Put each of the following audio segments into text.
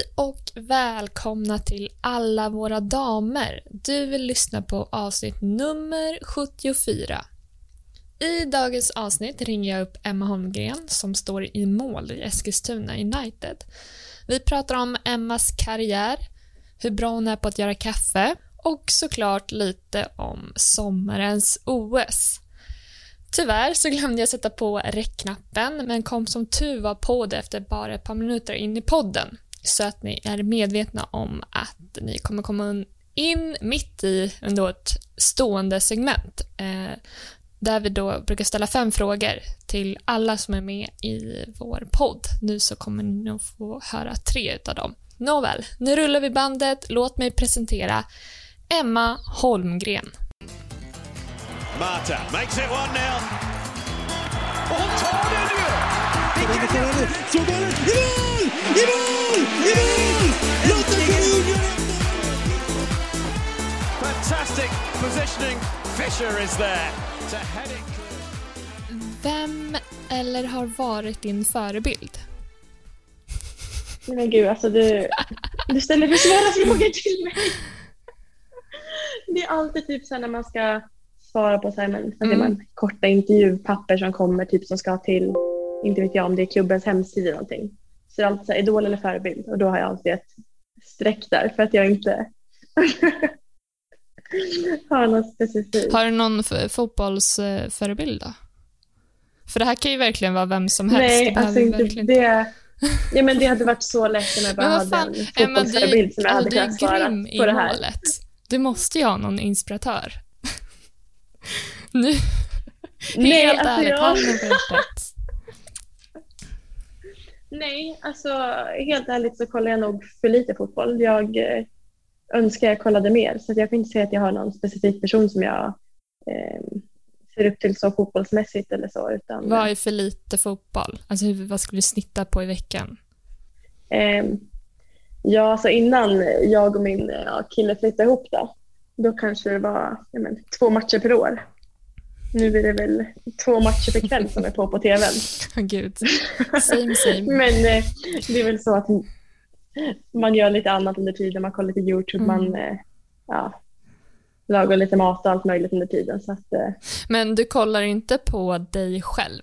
Hej och välkomna till alla våra damer. Du vill lyssna på avsnitt nummer 74. I dagens avsnitt ringer jag upp Emma Holmgren som står i mål i Eskilstuna United. Vi pratar om Emmas karriär, hur bra hon är på att göra kaffe och såklart lite om sommarens OS. Tyvärr så glömde jag sätta på räckknappen men kom som tur var på det efter bara ett par minuter in i podden. Så att ni är medvetna om att ni kommer komma in mitt i ändå ett stående segment eh, där vi då brukar ställa fem frågor till alla som är med i vår podd. Nu så kommer ni nog få höra tre utav dem. Nåväl, nu rullar vi bandet. Låt mig presentera Emma Holmgren. Marta makes it one now. Och tar den ju! Så bollen i mål! I mål! I mål! Lotta Schön Fantastic positioning. Fisher is there to head it clear. Vem eller har varit din förebild? Nej men gud, alltså du, du ställer för svåra frågor till mig. Det är alltid typ så här när man ska svara på så här, men, Mm. man, korta intervjupapper som kommer typ som ska till, inte vet jag om det är klubbens hemsida eller någonting. Så det är alltid så här, idol eller förebild och då har jag alltid ett streck där för att jag inte har något specifikt. Har du någon fotbollsförebild då? För det här kan ju verkligen vara vem som helst. Nej, alltså inte verkligen det. Ja, men det hade varit så lätt om jag bara hade en fotbollsförebild som jag hade kunnat svara på det här. målet. Du måste ju ha någon inspiratör. nu, Nej, helt alltså ärligt, jag- handen på hjärtat. Nej, alltså helt ärligt så kollar jag nog för lite fotboll. Jag eh, önskar jag kollade mer så att jag kan inte säga att jag har någon specifik person som jag eh, ser upp till så fotbollsmässigt eller så. Utan, Vad är för lite fotboll? Alltså hur, vad skulle du snitta på i veckan? eh, ja, alltså innan jag och min eh, ja, kille flyttade ihop då, då kanske det var men, två matcher per år. Nu är det väl två matcher per kväll som är på på tvn. Gud. Same same. Men eh, det är väl så att man gör lite annat under tiden. Man kollar lite Youtube, Mm. man eh, ja, lagar lite mat och allt möjligt under tiden. Så att, eh, Men du kollar inte på dig själv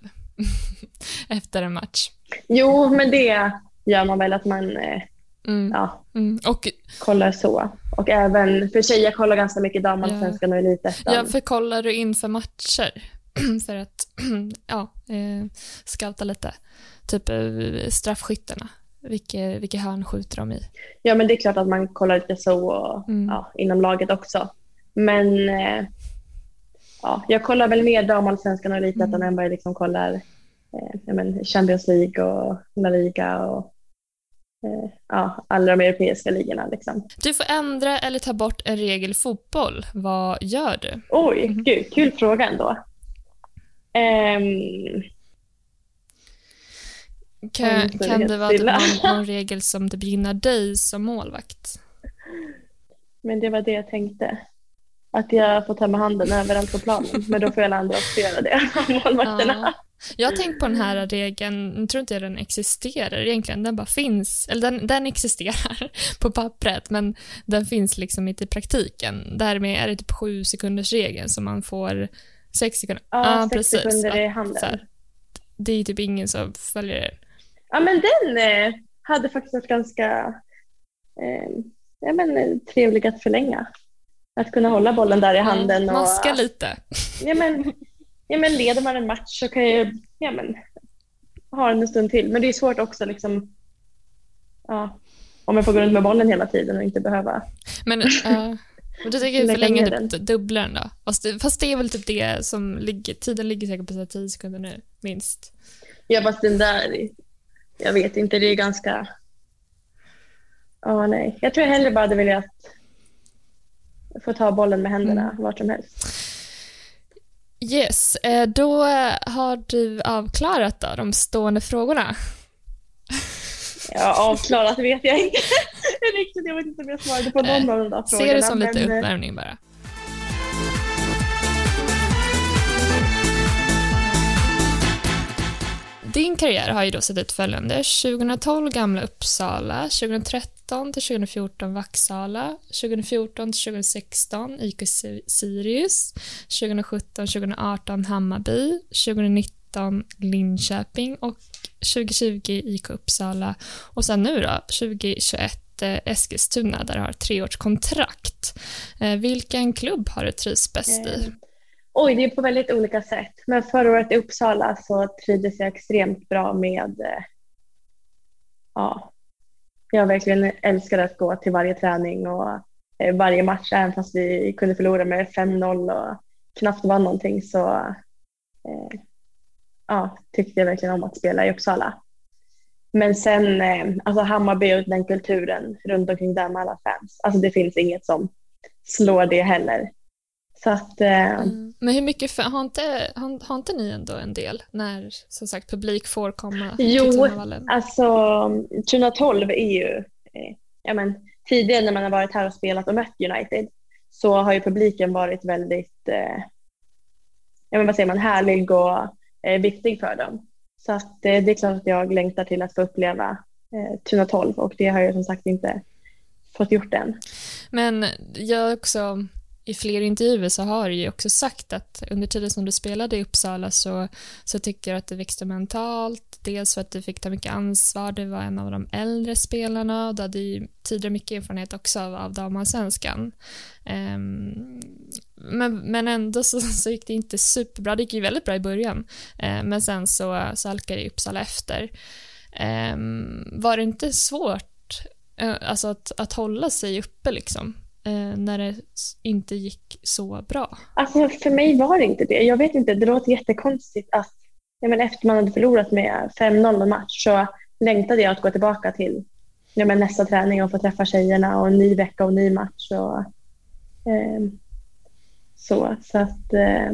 efter en match? jo, men det gör man väl att man eh, Mm. ja, Mm. Och kollar så. Och även för sig, jag kollar ganska mycket damallsvenskan och elitettan. Ja, för kollar du inför matcher? för att, ja, eh, scouta lite. Typ eh, straffskyttarna. Vilka, vilka hörn skjuter de i? Ja, men det är klart att man kollar lite så och, Mm. ja, inom laget också. Men eh, ja, jag kollar väl mer damallsvenskan och elitettan Mm. än vad jag liksom kollar eh, ja, men Champions League och La Liga och ja, alla de europeiska ligorna. Liksom. Du får ändra eller ta bort en regel i fotboll. Vad gör du? Oj, Mhm. gud, kul fråga ändå. Ehm, Kan, Mm, det kan det vara någon, någon regel som typ gynnar dig som målvakt? men det var det jag tänkte. Att jag får ta med handen överallt på planen. Men då får alla andra också göra det, målvakterna. Ja. Jag har tänkt på den här regeln, jag tror inte den existerar egentligen, den bara finns, eller den, den existerar på pappret, men den finns liksom inte i praktiken. Därmed är det typ sju sekunders regeln som man får sex sekunder. Ja, sex sekunder Ja, i handen. här. Det är typ ingen som följer det. Ja, men den eh, hade faktiskt varit ganska eh, ja, men, eh, trevlig att förlänga. Att kunna hålla bollen där i handen. Och, Maska lite. ja, men, ja, men leder man en match så kan jag ja, men, ha den en stund till. Men det är svårt också liksom, ja, om jag får gå runt med bollen hela tiden och inte behöva. Men, uh, men du tänker förlänga typ dubbla den då? Fast det, fast det är väl typ det som ligger, tiden ligger säkert på så här 10 sekunder nu, minst. Ja, fast den där, jag vet inte, det är ganska... Ja, nej. Jag tror jag hellre bara hade velat få ta bollen med händerna Mm. vart som helst. Yes, eh, då har du avklarat då, de stående frågorna. Ja, avklarat vet jag inte riktigt. Jag vet inte om jag svarade på någon av de där frågorna. Se det som lite men, eh, uppvärmning bara. Din karriär har ju då sett ut följande. 2012 Gamla Uppsala, 2013 till 2014 Vaxala, 2014 till 2016 IK Sirius, 2017 2018 Hammarby, 2019 Linköping och 2020 IK Uppsala och sen nu då 2021 eh, Eskilstuna där du har treårskontrakt. Eh, vilken klubb har du trivs bäst i? Eh, Oj, det är på väldigt olika sätt. Men förra året i Uppsala så trivdes jag extremt bra med, eh, ja, jag verkligen älskade att gå till varje träning och eh, varje match, även fast vi kunde förlora med 5-0 och knappt vann någonting så eh, ja, tyckte jag verkligen om att spela i Uppsala. Men sen alltså Hammarby och den kulturen runt omkring där med alla fans, alltså det finns inget som slår det heller. Så att, eh, mm. Men hur mycket, för, har, inte, har, har, inte ni ändå en del när som sagt publik får komma jo, alltså Tuna 12 är ju, eh, ja men tidigare när man har varit här och spelat och mött United så har ju publiken varit väldigt, eh, ja men vad säger man, härlig och eh, viktig för dem. Så att eh, det är klart att jag längtar till att få uppleva eh, Tuna 12 och det har jag som sagt inte fått gjort än. Men jag också i fler intervjuer så har du ju också sagt att under tiden som du spelade i Uppsala så, så tycker jag att du växte mentalt. Dels för att du fick ta mycket ansvar, du var en av de äldre spelarna och du hade ju tidigare mycket erfarenhet också av, av damallsvenskan. Um, men, men ändå så, så gick det inte superbra, det gick ju väldigt bra i början. Uh, men sen så, så halkade Uppsala efter. Um, var det inte svårt uh, alltså att, att hålla sig uppe liksom? Eh, när det inte gick så bra? Alltså för mig var det inte det. Jag vet inte, det låter jättekonstigt att ja, men efter man hade förlorat med 5-0 match så längtade jag att gå tillbaka till ja, men nästa träning och få träffa tjejerna och en ny vecka och ny match. Och, eh, så, så att eh,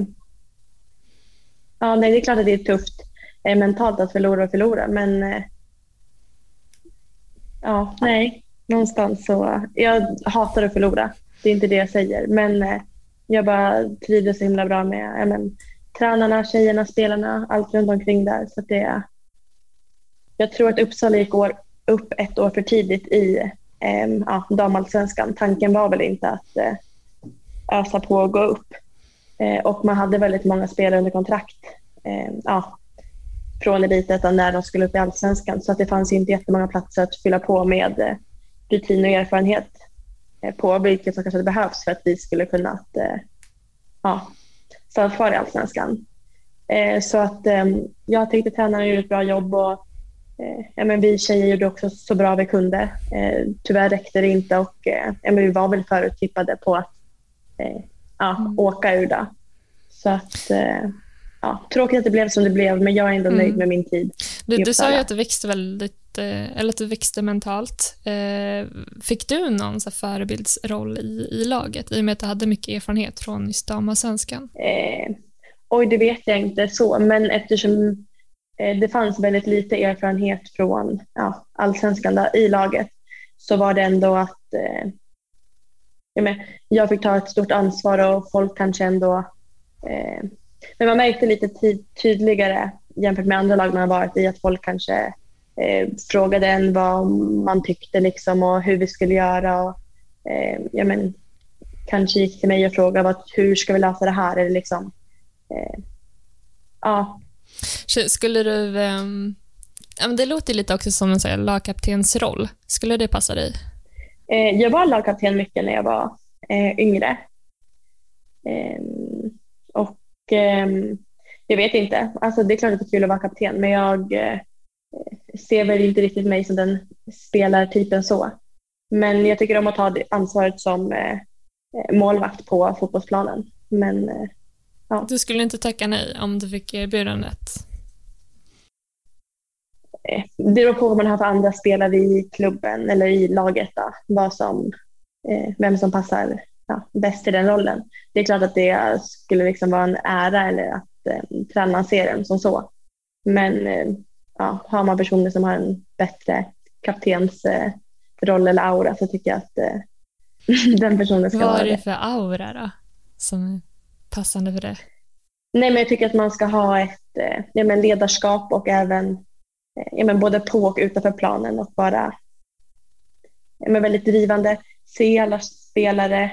ja, nej, det är klart att det är tufft eh, mentalt att förlora och förlora men eh, ja, nej någonstans så, jag hatar att förlora. Det är inte det jag säger. Men eh, jag bara trivdes så himla bra med ja, men, tränarna, tjejerna, spelarna, allt runt omkring där. Så det, jag tror att Uppsala gick år, upp ett år för tidigt i eh, ja, damallsvenskan. Tanken var väl inte att eh, ösa på och gå upp. Eh, och man hade väldigt många spelare under kontrakt eh, ja, från elitettan när de skulle upp i allsvenskan. Så att det fanns inte jättemånga platser att fylla på med eh, rutin och erfarenhet eh, på, vilket som kanske behövs för att vi skulle kunna eh, ja, stanna kvar i Allsvenskan. Eh, så att jag tyckte tränaren gjorde ett bra jobb och ja, men vi tjejer gjorde också så bra vi kunde. Tyvärr räckte det inte och ja, men vi var väl föruttippade på att ja, mm. åka ur det. Så att ja, tråkigt att det blev som det blev, men jag är ändå nöjd mm. med min tid. Du, du sa ju att du växte väldigt, Eh, eller att du växte mentalt. Eh, fick du någon så förebildsroll i, i laget i och med att du hade mycket erfarenhet från just damallsvenskan? Eh, oj, det vet jag inte så, men eftersom eh, det fanns väldigt lite erfarenhet från ja, allsvenskan i laget så var det ändå att eh, jag, med, jag fick ta ett stort ansvar och folk kanske ändå eh, men man märkte lite tydligare jämfört med andra lag man har varit i att folk kanske eh, frågade en vad man tyckte liksom och hur vi skulle göra. Och, eh, ja, men, kanske gick till mig och frågade vad, hur ska vi lösa det här. Eller liksom, eh, ja. Skulle du... Um, det låter lite också som en lagkaptensroll. Skulle det passa dig? Eh, jag var lagkapten mycket när jag var eh, yngre. Ehm, och eh, jag vet inte. Alltså, det är klart att det är kul att vara kapten, men jag eh, ser väl inte riktigt mig som den spelartypen så. Men jag tycker om att ta ansvaret som eh, målvakt på fotbollsplanen. Men, eh, ja. Du skulle inte tacka nej om du fick erbjudandet? Eh, det beror på vad man har för andra spelare i klubben eller i laget. Då. Vad som, eh, vem som passar ja, bäst i den rollen. Det är klart att det skulle liksom vara en ära eller att eh, tränaren ser den som så. Men eh, ja, har man personer som har en bättre kaptensroll eh, eller aura så tycker jag att eh, den personen ska Vad vara det. Vad är det för aura då som är passande för det? nej, men jag tycker att man ska ha ett eh, ja, men ledarskap och även eh, ja, men både på och utanför planen och vara ja, men väldigt drivande. Se alla spelare,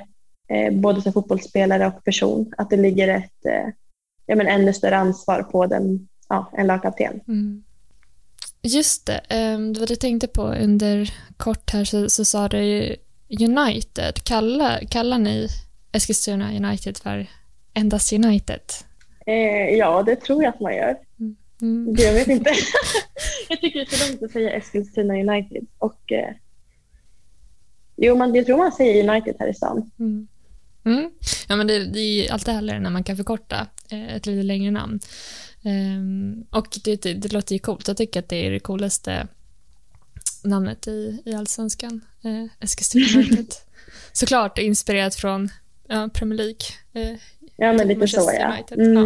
eh, både som fotbollsspelare och person, att det ligger ett eh, ja, men ännu större ansvar på den, ja, en lagkapten. Mm. Just det, um, vad du tänkte på under kort här så, så sa du United. Kallar, kallar ni Eskilstuna United för endast United? Eh, ja, det tror jag att man gör. Mm. Jag vet inte. jag tycker det är så långt att säga Eskilstuna United. Och, eh, jo, man, jag tror man säger United här i stan. Mm. Mm. Ja, men det, det är ju alltid härligare när man kan förkorta eh, ett lite längre namn. Ehm, och det, det, det låter ju coolt. Jag tycker att det är det coolaste namnet i, i allsvenskan. Eh, Eskilstuna United. Såklart inspirerat från ja, Premier League. Eh, Ja, men lite så ja. Mm.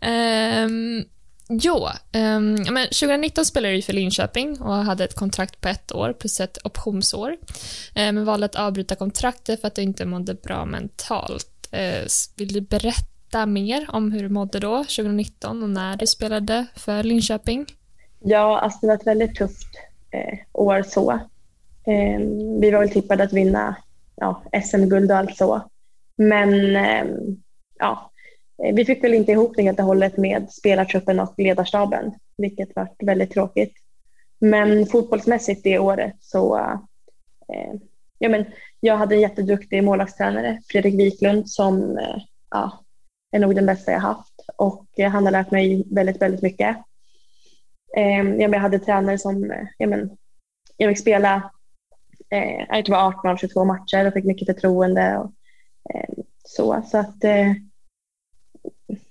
ja. Ehm, jo, ja, men 2019 spelade du för Linköping och hade ett kontrakt på ett år plus ett optionsår. Ehm, men valde att avbryta kontraktet för att du inte mådde bra mentalt. Ehm, vill du berätta mer om hur du mådde då, 2019, och när du spelade för Linköping? Ja, alltså det var ett väldigt tufft eh, år så. Eh, vi var väl tippade att vinna ja, SM-guld och allt så. Men ehm, eh, ja, vi fick väl inte ihop det helt och hållet med spelartruppen och ledarstaben, vilket var väldigt tråkigt. Men fotbollsmässigt det året så, eh, ja men jag hade en jätteduktig målvaktstränare, Fredrik Wiklund, som eh, ja, är nog den bästa jag haft och eh, han har lärt mig väldigt, väldigt mycket. Ehm, jag hade tränare som eh, jag, men, jag fick spela eh, jag tror det var 18 av 22 matcher och fick mycket förtroende. Och, ehm, så så att,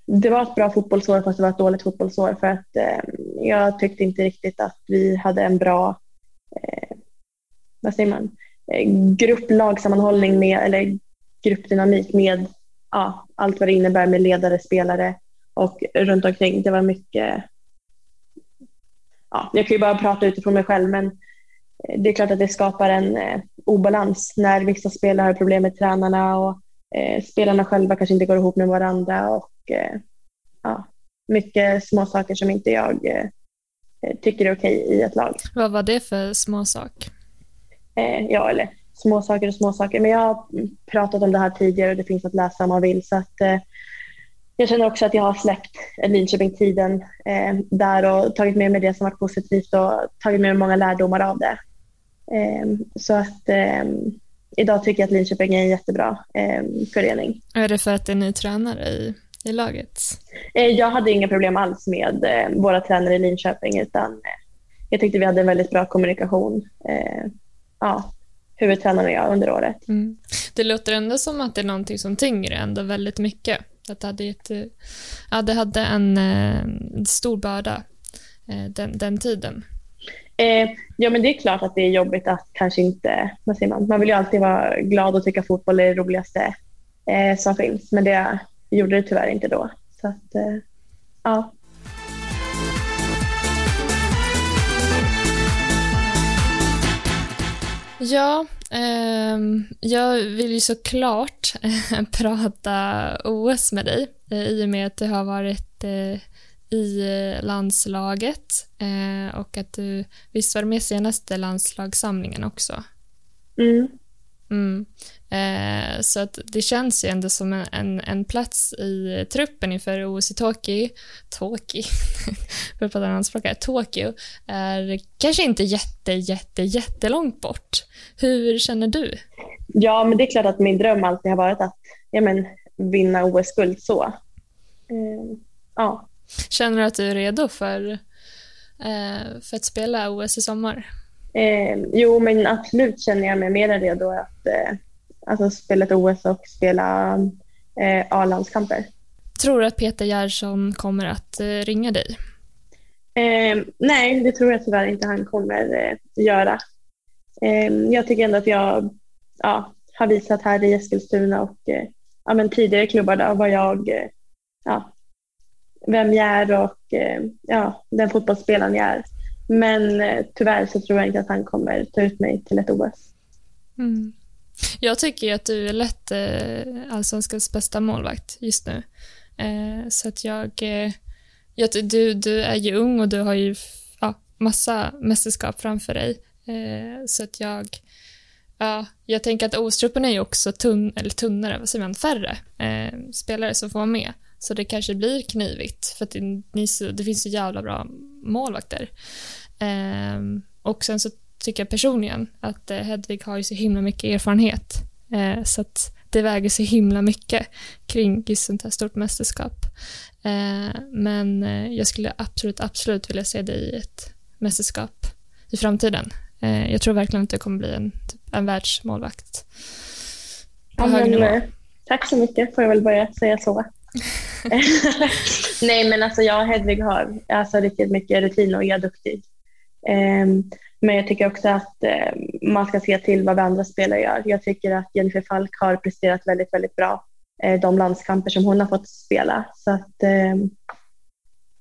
det var ett bra fotbollsår fast det var ett dåligt fotbollsår för att ehm, jag tyckte inte riktigt att vi hade en bra vad säger man, eh, med, eller gruppdynamik med ja, allt vad det innebär med ledare, spelare och runt omkring. Det var mycket ja, jag kan ju bara prata utifrån mig själv men eh, det är klart att det skapar en eh, obalans när vissa spelare har problem med tränarna och eh, spelarna själva kanske inte går ihop med varandra och eh, ja, mycket små saker som inte jag eh, tycker är okej i ett lag. Vad var det för små sak? Eh, ja, eller små saker och små saker. Men jag har pratat om det här tidigare och det finns att läsa om man vill. Så att, eh, jag känner också att jag har släppt Linköping-tiden eh, där och tagit med mig det som varit positivt och tagit med mig många lärdomar av det. Eh, så att eh, idag tycker jag att Linköping är en jättebra eh, förening. Är det för att det är ny tränare i, i laget? Eh, jag hade inga problem alls med våra tränare i Linköping utan jag tyckte vi hade en väldigt bra kommunikation. Ja, huvudtränaren och jag under året. Mm. Det låter ändå som att det är någonting som tynger ändå väldigt mycket. Att det hade, ett, ja, det hade en, en stor börda den, den tiden. Eh, ja, men det är klart att det är jobbigt att kanske inte, vad säger man, man vill ju alltid vara glad och tycka fotboll är det roligaste eh, som finns, men det gjorde det tyvärr inte då. Så att, eh, ja. Ja, eh, jag vill ju såklart prata OS med dig eh, i och med att du har varit eh, i eh, landslaget eh, och att du visst var med senaste landslagssamlingen också. Mm. Mm. Eh, så att det känns ju ändå som en, en, en plats i truppen inför OS i Tokyo. Tokyo? för att prata anspråk här. Tokyo är kanske inte jätte, jätte, jättelångt bort. Hur känner du? Ja, men det är klart att min dröm alltid har varit att ja, men, vinna OS-guld så. Eh, ja. Känner du att du är redo för, eh, för att spela OS i sommar? Eh, jo, men absolut känner jag mig mer redo att eh, alltså spela ett OS och spela eh, A-landskamper. Tror du att Peter Gerhardsson kommer att eh, ringa dig? Eh, nej, det tror jag tyvärr inte han kommer eh, göra. Eh, jag tycker ändå att jag ja, har visat här i Eskilstuna och ja, men tidigare klubbar där vad jag, ja, vem jag är och ja, den fotbollsspelaren jag är. Men eh, tyvärr så tror jag inte att han kommer ta ut mig till ett OS. Mm. Jag tycker att du är lätt eh, allsvenskans bästa målvakt just nu. Eh, så att jag, eh, jag... Du, du är ju ung och du har ju ja, massa mästerskap framför dig. Eh, så att jag... Ja, jag tänker att Ostrupen är ju också tunn, eller tunnare, vad säger man, färre eh, spelare som får vara med. Så det kanske blir knivigt för att det, ni, det finns så jävla bra målvakter. Eh, och sen så tycker jag personligen att eh, Hedvig har ju så himla mycket erfarenhet. Eh, så att det väger så himla mycket kring just sånt här stort mästerskap. Eh, men jag skulle absolut, absolut vilja se dig i ett mästerskap i framtiden. Jag tror verkligen att det kommer bli en, typ, en världsmålvakt. På hög nivå. tack så mycket, får jag väl börja säga så. Nej, men alltså jag och Hedvig har alltså, riktigt mycket rutin och är duktig. Ehm, men jag tycker också att eh, man ska se till vad andra spelare gör. Jag tycker att Jennifer Falk har presterat väldigt, väldigt bra eh, de landskamper som hon har fått spela. Så att, ehm,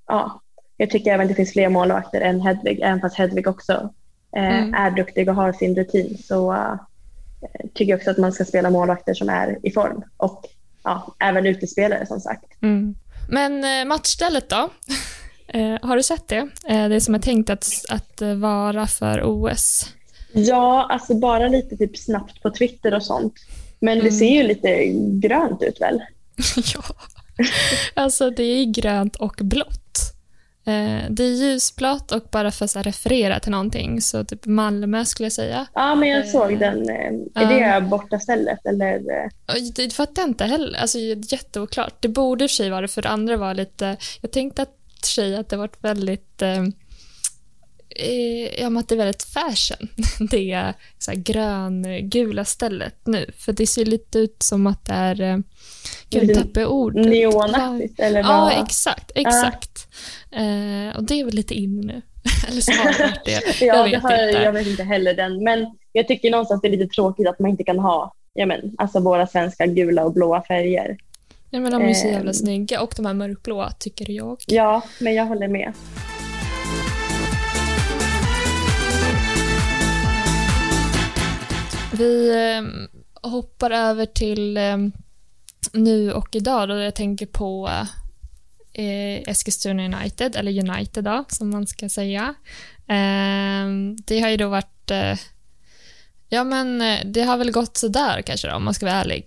ja, jag tycker även att det finns fler målvakter än Hedvig, även fast Hedvig också eh, Mm. är duktig och har sin rutin. Så eh, tycker jag också att man ska spela målvakter som är i form och ja, även utespelare som sagt. Mm. Men matchstället då? Eh, har du sett det? Eh, det som är tänkt att, att vara för OS. Ja, alltså bara lite typ snabbt på Twitter och sånt. Men det Mm. ser ju lite grönt ut väl? ja. Alltså det är grönt och blått. Eh, det är ljusblått och bara för att referera till någonting, så typ Malmö skulle jag säga. Ja, men jag Eh, såg den. eh, Är det borta stället eller? Det fattar jag inte heller. Alltså, det är jätteoklart. Det borde i och för sig vara det, för det andra var lite... Jag tänkte att för sig att det varit väldigt... Eh, eh, ja, men att det är väldigt fashion, det så här grön-gula stället nu. För det ser lite ut som att det är... Eh, gud, Lite tappar jag ord. Neonaktigt eller Ja, vad? exakt. exakt. Eh, och det är väl lite in nu. Eller så har det varit det. ja, jag det vet har, inte. jag vet inte heller den. Men jag tycker någonstans det är lite tråkigt att man inte kan ha ja, men, alltså våra svenska gula och blåa färger. Jag menar, de är så Ehm. jävla snygga. Och de här mörkblåa, tycker jag. Ja, men jag håller med. Vi eh, hoppar över till eh, nu och idag då jag tänker på eh, Eskilstuna United, eller United då, som man ska säga. Det har ju då varit eh, Ja, men eh, det har väl gått sådär kanske då, om man ska vara ärlig,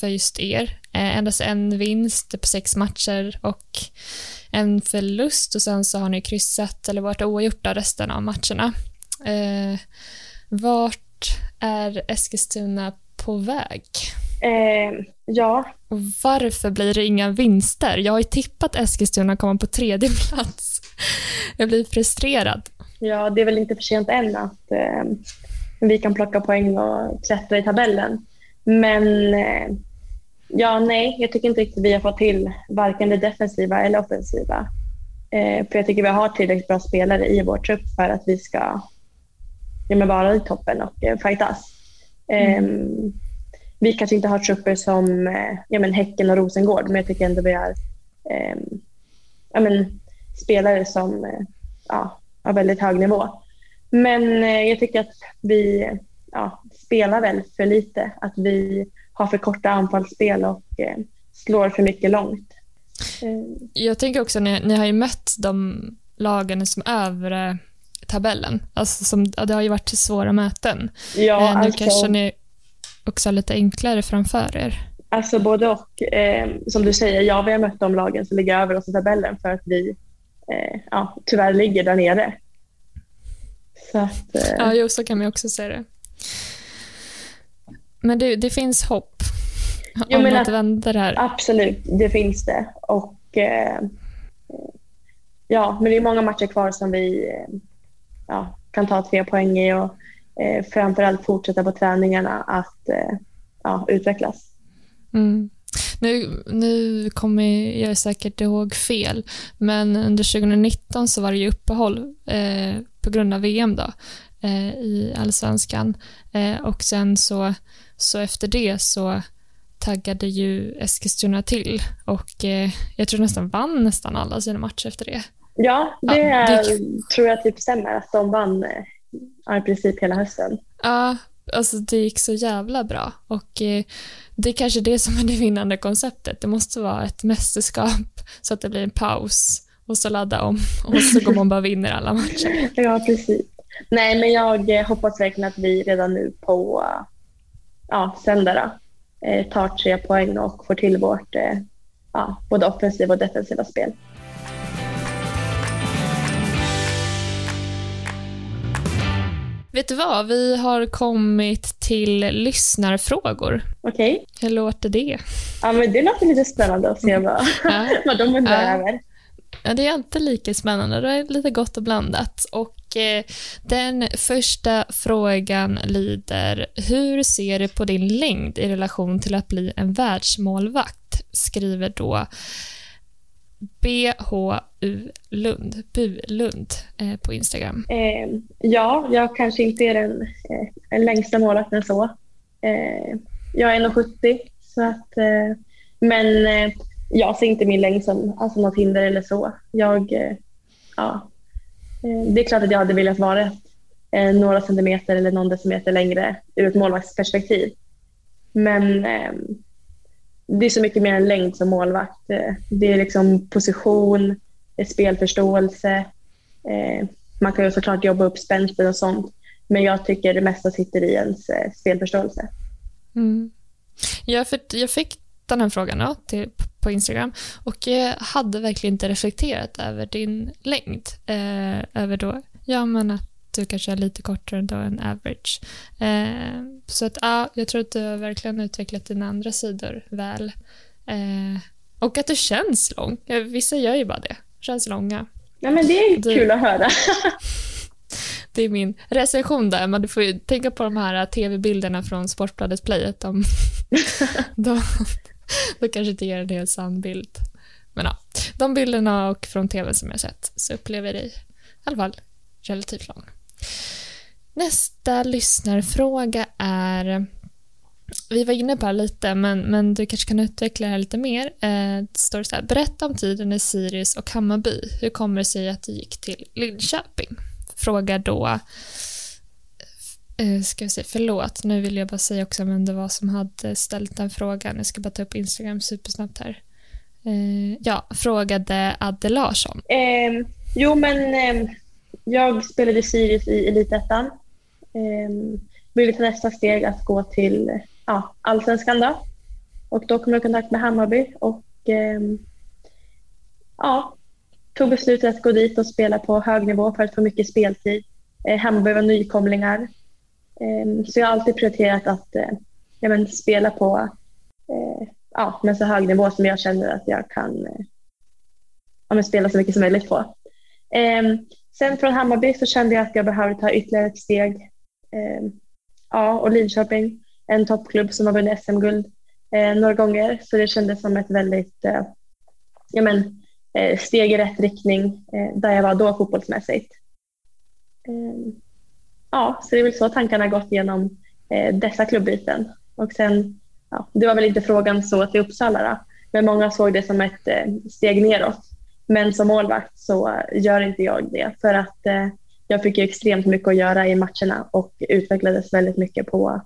för just er. Eh, endast en vinst på sex matcher och en förlust och sen så har ni kryssat eller varit oavgjorta resten av matcherna. Eh, vart är Eskilstuna på väg? Eh, ja, Och varför blir det inga vinster? Jag har ju tippat Eskilstuna komma på tredje plats. Jag blir frustrerad. ja, det är väl inte för sent än att eh, vi kan plocka poäng och klättra i tabellen. Men eh, ja, nej, jag tycker inte riktigt vi har fått till varken det defensiva eller offensiva. Eh, för jag tycker vi har tillräckligt bra spelare i vår trupp för att vi ska ja, men vara i toppen och eh, fightas. Eh, vi kanske inte har trupper som eh, ja, men Häcken och Rosengård, men jag tycker ändå vi har eh, ja, men, spelare som eh, ja, har väldigt hög nivå. Men eh, jag tycker att vi ja, spelar väl för lite. Att vi har för korta anfallsspel och eh, slår för mycket långt. Eh, Jag tänker också, ni, ni har ju mött de lagen som övre tabellen. Alltså som, ja, det har ju varit svåra möten. ja, eh, nu alltså, kanske ni också har lite enklare framför er. alltså både och. Eh, som du säger, ja, vi har mött de lagen som ligger över oss i tabellen för att vi eh, ja, tyvärr ligger där nere. Så att, eh, Ja, jo, så kan man också säga det. Men det, det finns hopp Jo, om men att att- vända det här. Absolut, det finns det. Och, eh, ja, men det är många matcher kvar som vi eh, ja, kan ta tre poäng i och eh, framförallt fortsätta på träningarna att eh, ja, utvecklas. Mm. Nu, nu kommer jag säkert ihåg fel, men under 2019 så var det ju uppehåll eh, på grund av VM då, eh, i allsvenskan. Eh, och sen så, så efter det så taggade ju Eskilstuna till och eh, jag tror nästan vann nästan alla sina matcher efter det. Ja, det, Ja, det- tror jag typ stämmer att de vann eh, ja, i princip hela hösten. Ja, alltså det gick så jävla bra. Och eh, det är kanske det som är det vinnande konceptet. Det måste vara ett mästerskap så att det blir en paus och så ladda om och så går man bara vinner alla matcher. Ja, precis. Nej, men jag eh, hoppas verkligen att vi redan nu på ja, söndag då, eh, tar tre poäng och får till vårt eh, ja, både offensiva och defensiva spel. Vet du vad? Vi har kommit till lyssnarfrågor. Okej. Hur låter det? Ja, men det låter lite spännande att se vad, Ja. vad de undrar Ja. över. Ja, det är inte lika spännande. Det är lite gott och blandat. Och Eh, den första frågan lyder, hur ser du på din längd i relation till att bli en världsmålvakt? Skriver då BHU Lund, Bulund eh, på Instagram. Eh, ja, jag kanske inte är den, eh, den längsta målvakten så. Eh, jag är 1,70 så att, eh, men eh, jag ser inte min längd som alltså, något hinder eller så. Jag, ja, Eh, det är klart att jag hade velat vara eh, några centimeter eller någon decimeter längre ur ett målvaktsperspektiv. Men ehm, det är så mycket mer än längd som målvakt. Eh, det är liksom position, spelförståelse, man kan ju såklart jobba upp spänsten och sånt. Men jag tycker det mesta sitter i ens spelförståelse. Mm. Jag, för, jag fick den här frågan då, till, på Instagram och jag hade verkligen inte reflekterat över din längd. Eh, över då, ja men att du kanske är lite kortare då än average. Eh, så att ja, jag tror att du har verkligen utvecklat dina andra sidor väl. Eh, och att du känns lång. Eh, Vissa gör ju bara det, känns långa. Ja, men det är Du- kul att höra. Det är min recension där, men du får ju tänka på de här tv-bilderna från Sportbladet Play. Att de, de, de kanske inte ger en helt sann bild. Men ja, de bilderna och från tv som jag sett så upplever jag dig i alla fall relativt lång. Nästa lyssnarfråga är vi var inne på det lite, men, men du kanske kan utveckla det här lite mer. Eh, det står så här, berätta om tiden i Sirius och Hammarby. Hur kommer det sig att du gick till Linköping? Frågar då... Eh, ska vi se, förlåt, nu vill jag bara säga också vem det var som hade ställt den frågan. Jag ska bara ta upp Instagram supersnabbt här. Eh, ja, frågade Adde Larsson. Eh, jo, men eh, jag spelade i Sirius i Elitettan. Eh, ville ta nästa steg att gå till ja, Allsvenskan då. Och då kom jag i kontakt med Hammarby och eh, ja, tog beslutet att gå dit och spela på hög nivå för att få mycket speltid. Eh, Hammarby var nykomlingar. Ehm, så jag har alltid prioriterat att eh, ja, men, spela på eh, ja, men så hög nivå som jag känner att jag kan eh, ja, men spela så mycket som möjligt på. Ehm, sen från Hammarby så kände jag att jag behövde ta ytterligare ett steg. Ehm, ja, och Linköping, en toppklubb som har vunnit SM-guld några gånger, så det kändes som ett väldigt ja, men, steg i rätt riktning där jag var då fotbollsmässigt. Ja, så det är väl så tankarna har gått genom eh, dessa klubbyten. Och sen, ja, det var väl inte frågan så till Uppsala då, men många såg det som ett eh, steg neråt. Men som målvakt så gör inte jag det för att eh, jag fick ju extremt mycket att göra i matcherna och utvecklades väldigt mycket på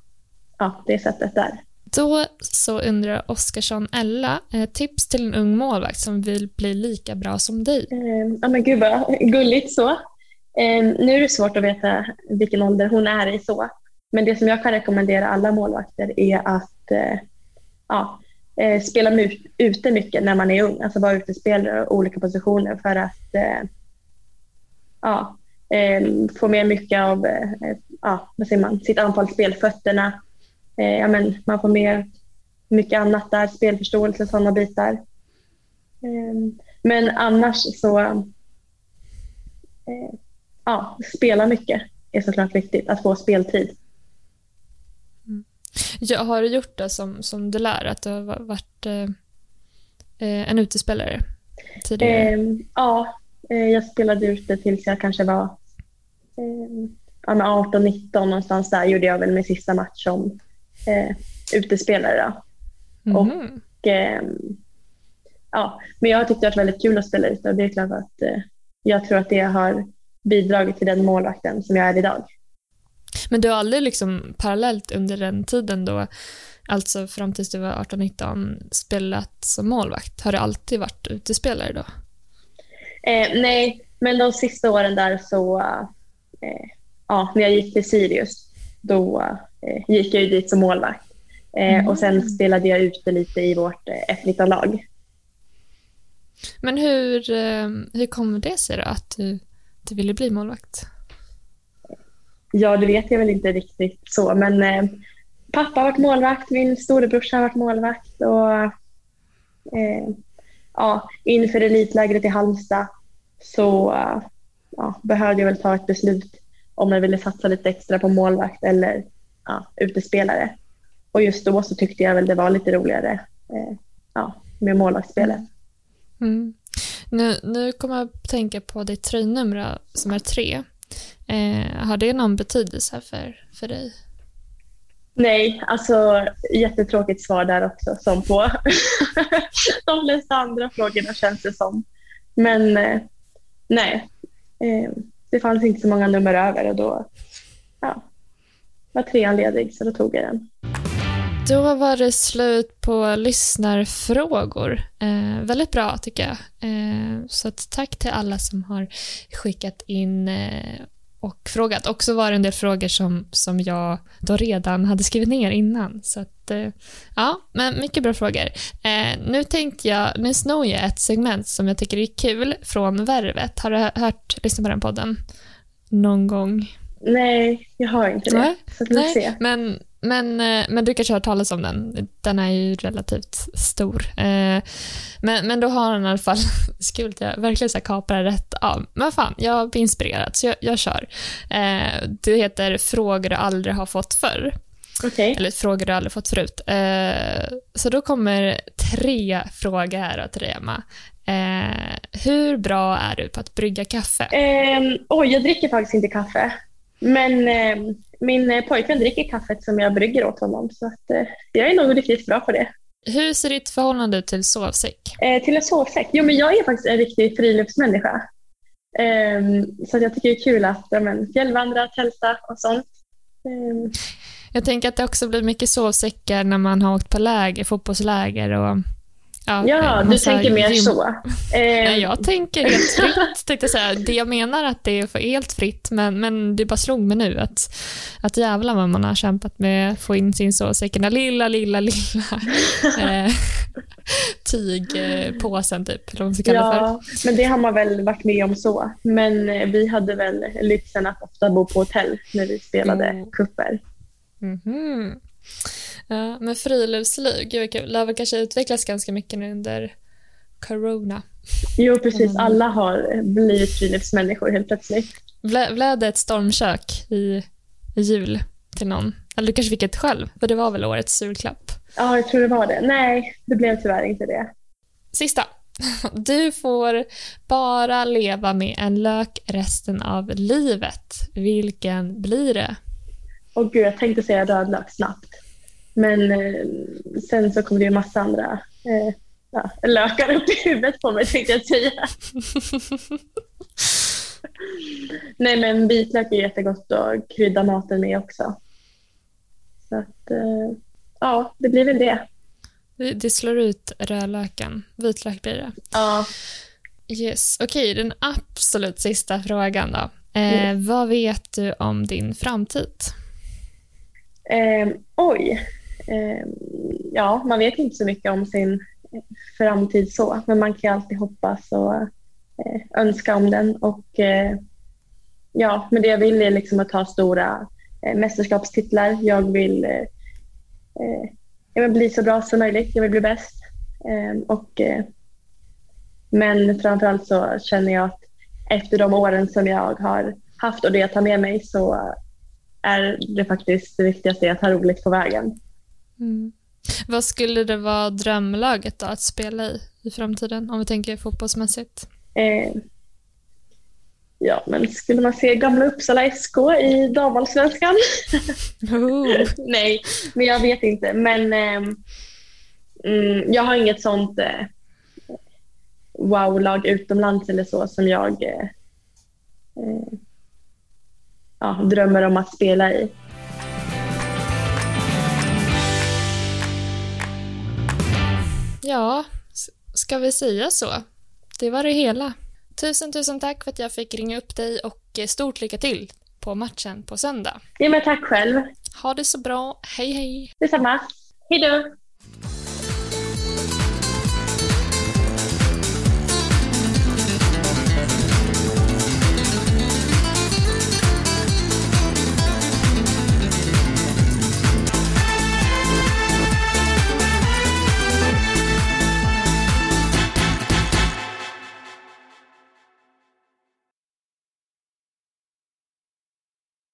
ja, det sättet där. Då så undrar Oskarsson Ella, eh, tips till en ung målvakt som vill bli lika bra som dig. Eh, ja, men gud vad gulligt så. Eh, nu är det svårt att veta vilken ålder hon är i så. Men det som jag kan rekommendera alla målvakter är att eh, ja, eh, spela ute mycket när man är ung. Alltså vara utespelare och olika positioner för att eh, ja, eh, få med mycket av eh, eh, ja, vad säger man, sitt anfallsspel, fötterna. Eh, ja, men man får med mycket annat där, spelförståelse, och sådana bitar. Eh, men annars så eh, ja, spela mycket är såklart viktigt, att få speltid. Ja, har du gjort det som, som du lär, att du har va- varit eh, eh, en utespelare tidigare? Eh, ja, jag spelade ute tills jag kanske var eh, ja, men 18-19 någonstans där gjorde jag väl min sista match som eh, utespelare. Och- Mhm. Och, eh, ja, men jag har tyckt det har varit väldigt kul att spela ute och det är klart att eh, jag tror att det har bidragit till den målvakten som jag är idag. Men du har aldrig liksom parallellt under den tiden då, alltså fram tills du var 18-19, spelat som målvakt? Har du alltid varit utespelare då? Eh, nej, men de sista åren där så, eh, ja, när jag gick till Sirius, då eh, gick jag ju dit som målvakt. Mm. Och sen spelade jag ute lite i vårt eh, F19-lag. Men hur, eh, hur kommer det sig då att du, du ville bli målvakt? Ja, det vet jag väl inte riktigt så, men eh, pappa har varit målvakt, min storebrorsa har varit målvakt och eh, ja, inför elitlägret i Halmstad så eh, ja, behövde jag väl ta ett beslut om jag ville satsa lite extra på målvakt eller ja, utespelare. Och just då så tyckte jag väl det var lite roligare eh, ja, med målvaktsspelet. Mm. Nu, nu kommer jag att tänka på ditt tröjnummer som är tre. Eh, har det någon betydelse för, för dig? Nej, alltså jättetråkigt svar där också som på de flesta andra frågorna känns det som. Men eh, nej, eh, det fanns inte så många nummer över och då ja, var trean ledig så då tog jag den. Då var det slut på lyssnarfrågor. Eh, väldigt bra tycker jag. Eh, så tack till alla som har skickat in eh, och frågat. Och så var det en del frågor som, som jag då redan hade skrivit ner innan. Så att, eh, ja, men mycket bra frågor. Eh, nu tänkte jag, nu snor jag ett segment som jag tycker är kul från Värvet. Har du hö- hört, lyssnat på den podden någon gång? Nej, jag har inte det. Nej, så att får se. Nej, men, men, eh, men du kanske har hört talas om den. Den är ju relativt stor. Eh, Men, men då har han i alla fall, att jag verkligen så det rätt av. Men fan, jag blir inspirerad så jag, jag kör. Eh, Det heter Frågor du aldrig har fått förr. Okej. Eller frågor du aldrig fått förut. Så då kommer tre frågor här till dig, Emma. Hur bra är du på att brygga kaffe? Eh, oj, jag dricker faktiskt inte kaffe. Men eh, min eh, pojkvän dricker kaffet som jag brygger åt honom. Så att, eh, jag är nog riktigt bra på det. Hur ser ditt förhållande till sovsäck? Eh, till en sovsäck? Jo, men jag är faktiskt en riktig friluftsmänniska. Ehm, så att jag tycker det är kul att men, fjällvandra, tälta och sånt. Ehm, Jag tänker att det också blir mycket sovsäckar när man har åkt på läger, fotbollsläger och... ja, eh, du massa tänker mer gym. så. Nej, jag tänker helt fritt. Tänkte säga. Det jag menar att det är för helt fritt, men, men det bara slog mig nu att, att jävlar vad man har kämpat med att få in sin sovsäck i den där lilla, lilla, lilla eh, tygpåsen, typ, eller vad man ska kalla det för. Ja, men det har man väl varit med om så. Men eh, vi hade väl lyxen att ofta bo på hotell när vi spelade Mm. kupper. Mhm. Ja, men friluftsliv, gud vad kul. Det har väl kanske utvecklats ganska mycket nu under corona. Jo, precis. Mm. Alla har blivit friluftsmänniskor helt plötsligt. Blev, det ett stormkök i, i jul till någon? Eller du kanske fick ett själv, för det var väl årets julklapp? Ja, jag tror det var det. Nej, det blev tyvärr inte det. Sista. Du får bara leva med en lök resten av livet. Vilken blir det? Och gud, jag tänkte säga rödlök snabbt. Men eh, sen så kom det ju massa andra eh, ja, lökar upp i huvudet på mig tänkte jag säga. Nej men vitlök är jättegott att krydda maten med också. Så att, eh, ja, det blir väl det. Det, slår ut rödlöken. Vitlök blir det. Ja, Yes. Okej, den absolut sista frågan då. Eh, Yes. Vad vet du om din framtid? eh, oj. Eh, ja, man vet inte så mycket om sin eh, framtid så, men man kan ju alltid hoppas och eh, önska om den. Och eh, ja, men det jag vill är liksom att ta stora eh, mästerskapstitlar. Jag vill, eh, eh, jag vill bli så bra som möjligt. Jag vill bli bäst. Eh, och, eh, men framförallt så känner jag att efter de åren som jag har haft och det jag tar med mig så är det faktiskt det viktigaste att ha roligt på vägen. Mm. Vad skulle det vara drömlaget då att spela i i framtiden, om vi tänker fotbollsmässigt? Eh, ja, men skulle man se gamla Uppsala SK i damallsvenskan? Oh. Nej, men jag vet inte. Men ehm, mm, jag har inget sånt eh, wow-lag utomlands eller så som jag eh, eh, ja, drömmer om att spela i. Ja, ska vi säga så? Det var det hela. Tusen, tusen tack för att jag fick ringa upp dig och eh, stort lycka till på matchen på söndag. Ja, men tack själv. Ha det så bra. Hej, hej! Detsamma. Hej då!